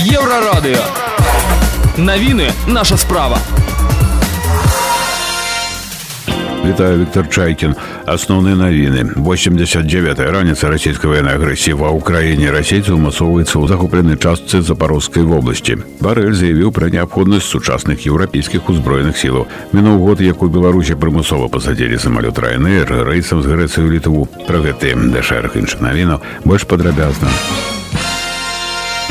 Еврорадио. Новины наша справа. Вітаю Віктор Чайкін. Основні новини. 89-я раніца расійскай военной агрэсіі ва ўкраіне расейцы ўмацоўваецца ў захопленай частцы запарожскай вобласці. Барэль заявіў пра неабходнасць сучасных еўрапейскіх узброеных сілаў. Мінуў год, як у Беларусі прымусова пасадзілі самалёт Райнер рэйсам з Грэцыі ў літву. Пра гэты да шэраг іншых навінаў больш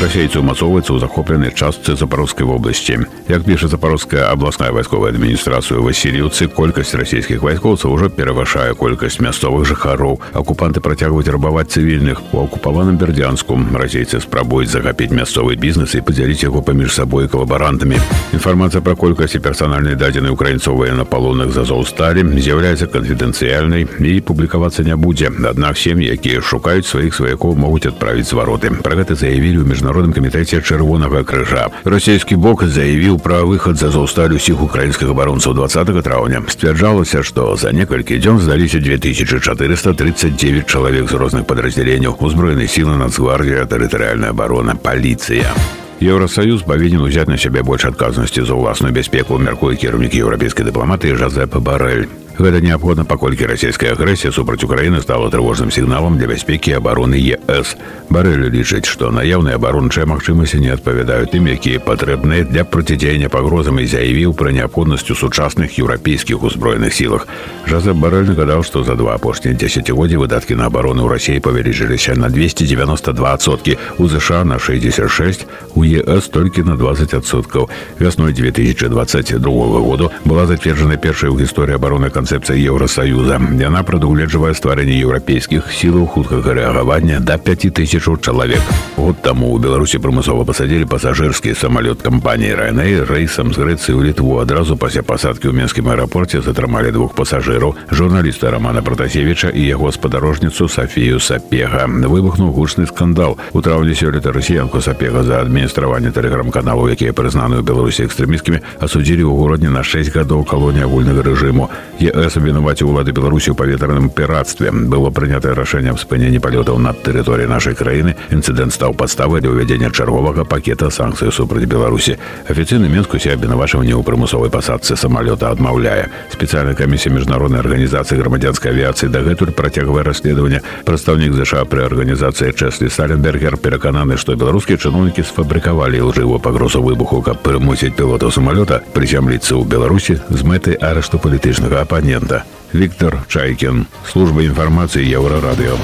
падрабязна. Расейцы ўмацоўваецца ў захопленай частцы запарожскай вобласці. Як піша запарожская абласная вайсковая адміністрацыя Васіліўцы, колькасць расійскіх вайскоўцаў ужо перавышае колькасць мясцовых жыхароў. Акупанты працягваюць рабаваць цывільных. У акупаваным бердзянску расейцы спрабуюць захапіць мясцовы бізнес і падзяліць яго паміж сабой калабарантамі. Інфармацыя пра колькасць і персанальнай дадзенай украінцоў военнапалонных з азоўсталі з'яўляецца канфідэнцыяльнай і публікавацца не будзе. Аднак сем'і, якія шукаюць сваіх сваякоў могуць адправіць звароты. Пра гэта заявілі ў міжнародным міжнародным камітэце чырвонага крыжа расійскі бок заявіў пра выхад за заўсталь усіх украінскіх абаронцаў 20 траўня сцвярджалася што за некалькі дзён здаліся 2439 чалавек з розных падраздзяленняў узброенай сілы нацгвардія тэрытарыальная абарона паліцыя Еўросаюз павінен узяць на сябе больш адказнасці за ўласную бяспеку мяркуе кіраўнік еўрапейскай дыпламатыі жазеп барэль Гэта неабходна, паколькі расійская агрэсія супраць Украіны стала трывожным сігналам для бяспекі абароны ЕС. Барэлі лічыць, што наяўныя абарончыя магчымасці не адпавядаюць тым, якія патрэбныя для процідзеяння пагрозам і заявіў пра неабходнасць у сучасных еўрапейскіх узброеных сілах. Жаза барэльны гадаў, што за два апошнія дзесяцігоддзі выдаткі на абарону ў рассіі павялічыліся на 292соткі, у ЗША на 66, у ЕС толькі на 20соткаў. Вясной 2022 году была зацверджана першая ў гісторыі абароны канцэпцыя еўросаюза яна прадугледжвае стварэнне еўрапейскіх сілаў хуткага рэагавання да 5000 чалавек год таму у беларусі прымусова пасадзілі пасажырскі самалёт кампаніі райней рэйсам з грэцыі ў літву адразу пасля пасадкі ў менскім аэрапорце затрымалі двух пасажыраў журналіста романа протасевіча і яго спадарожніцу сафію сапега выбухнуў гучны скандал у траўні сёлета расіянку сапега за адміністраванне тэлеграм-каналаў якія прызнаны ў беларусі экстрэміскімі асудзілі ў горадні на 6 гадоў калоні агульнага рэжыму ЕС абвінаваці ўлады беларусі ў паветраным піратстве было прынятае рашэнне аб спыненні палётаў над тэрыторыяй нашай краіны інцыдэнт стаў падставай для ўвядзення чарговага пакета санкцый супраць беларусі афіцыйны менскусе абвінавачванне ў прымусовай пасадцы самалёта адмаўляе спецыяльная камісія міжнароднай арганізацыі грамадзянскай авіяцыі дагэтуль працягвае расследаванне прадстаўнік ЗША пры арганізацыі чэслі саленбергер перакананы што беларускія чыноўнікі сфабрыкавалі лжывую пагрозу выбуху каб прымусіць пілотаў самалёта прызямліцца ў беларусі з мэтай арышту палітычнага апанента. Виктор Чайкин. Служба информации Еврорадио.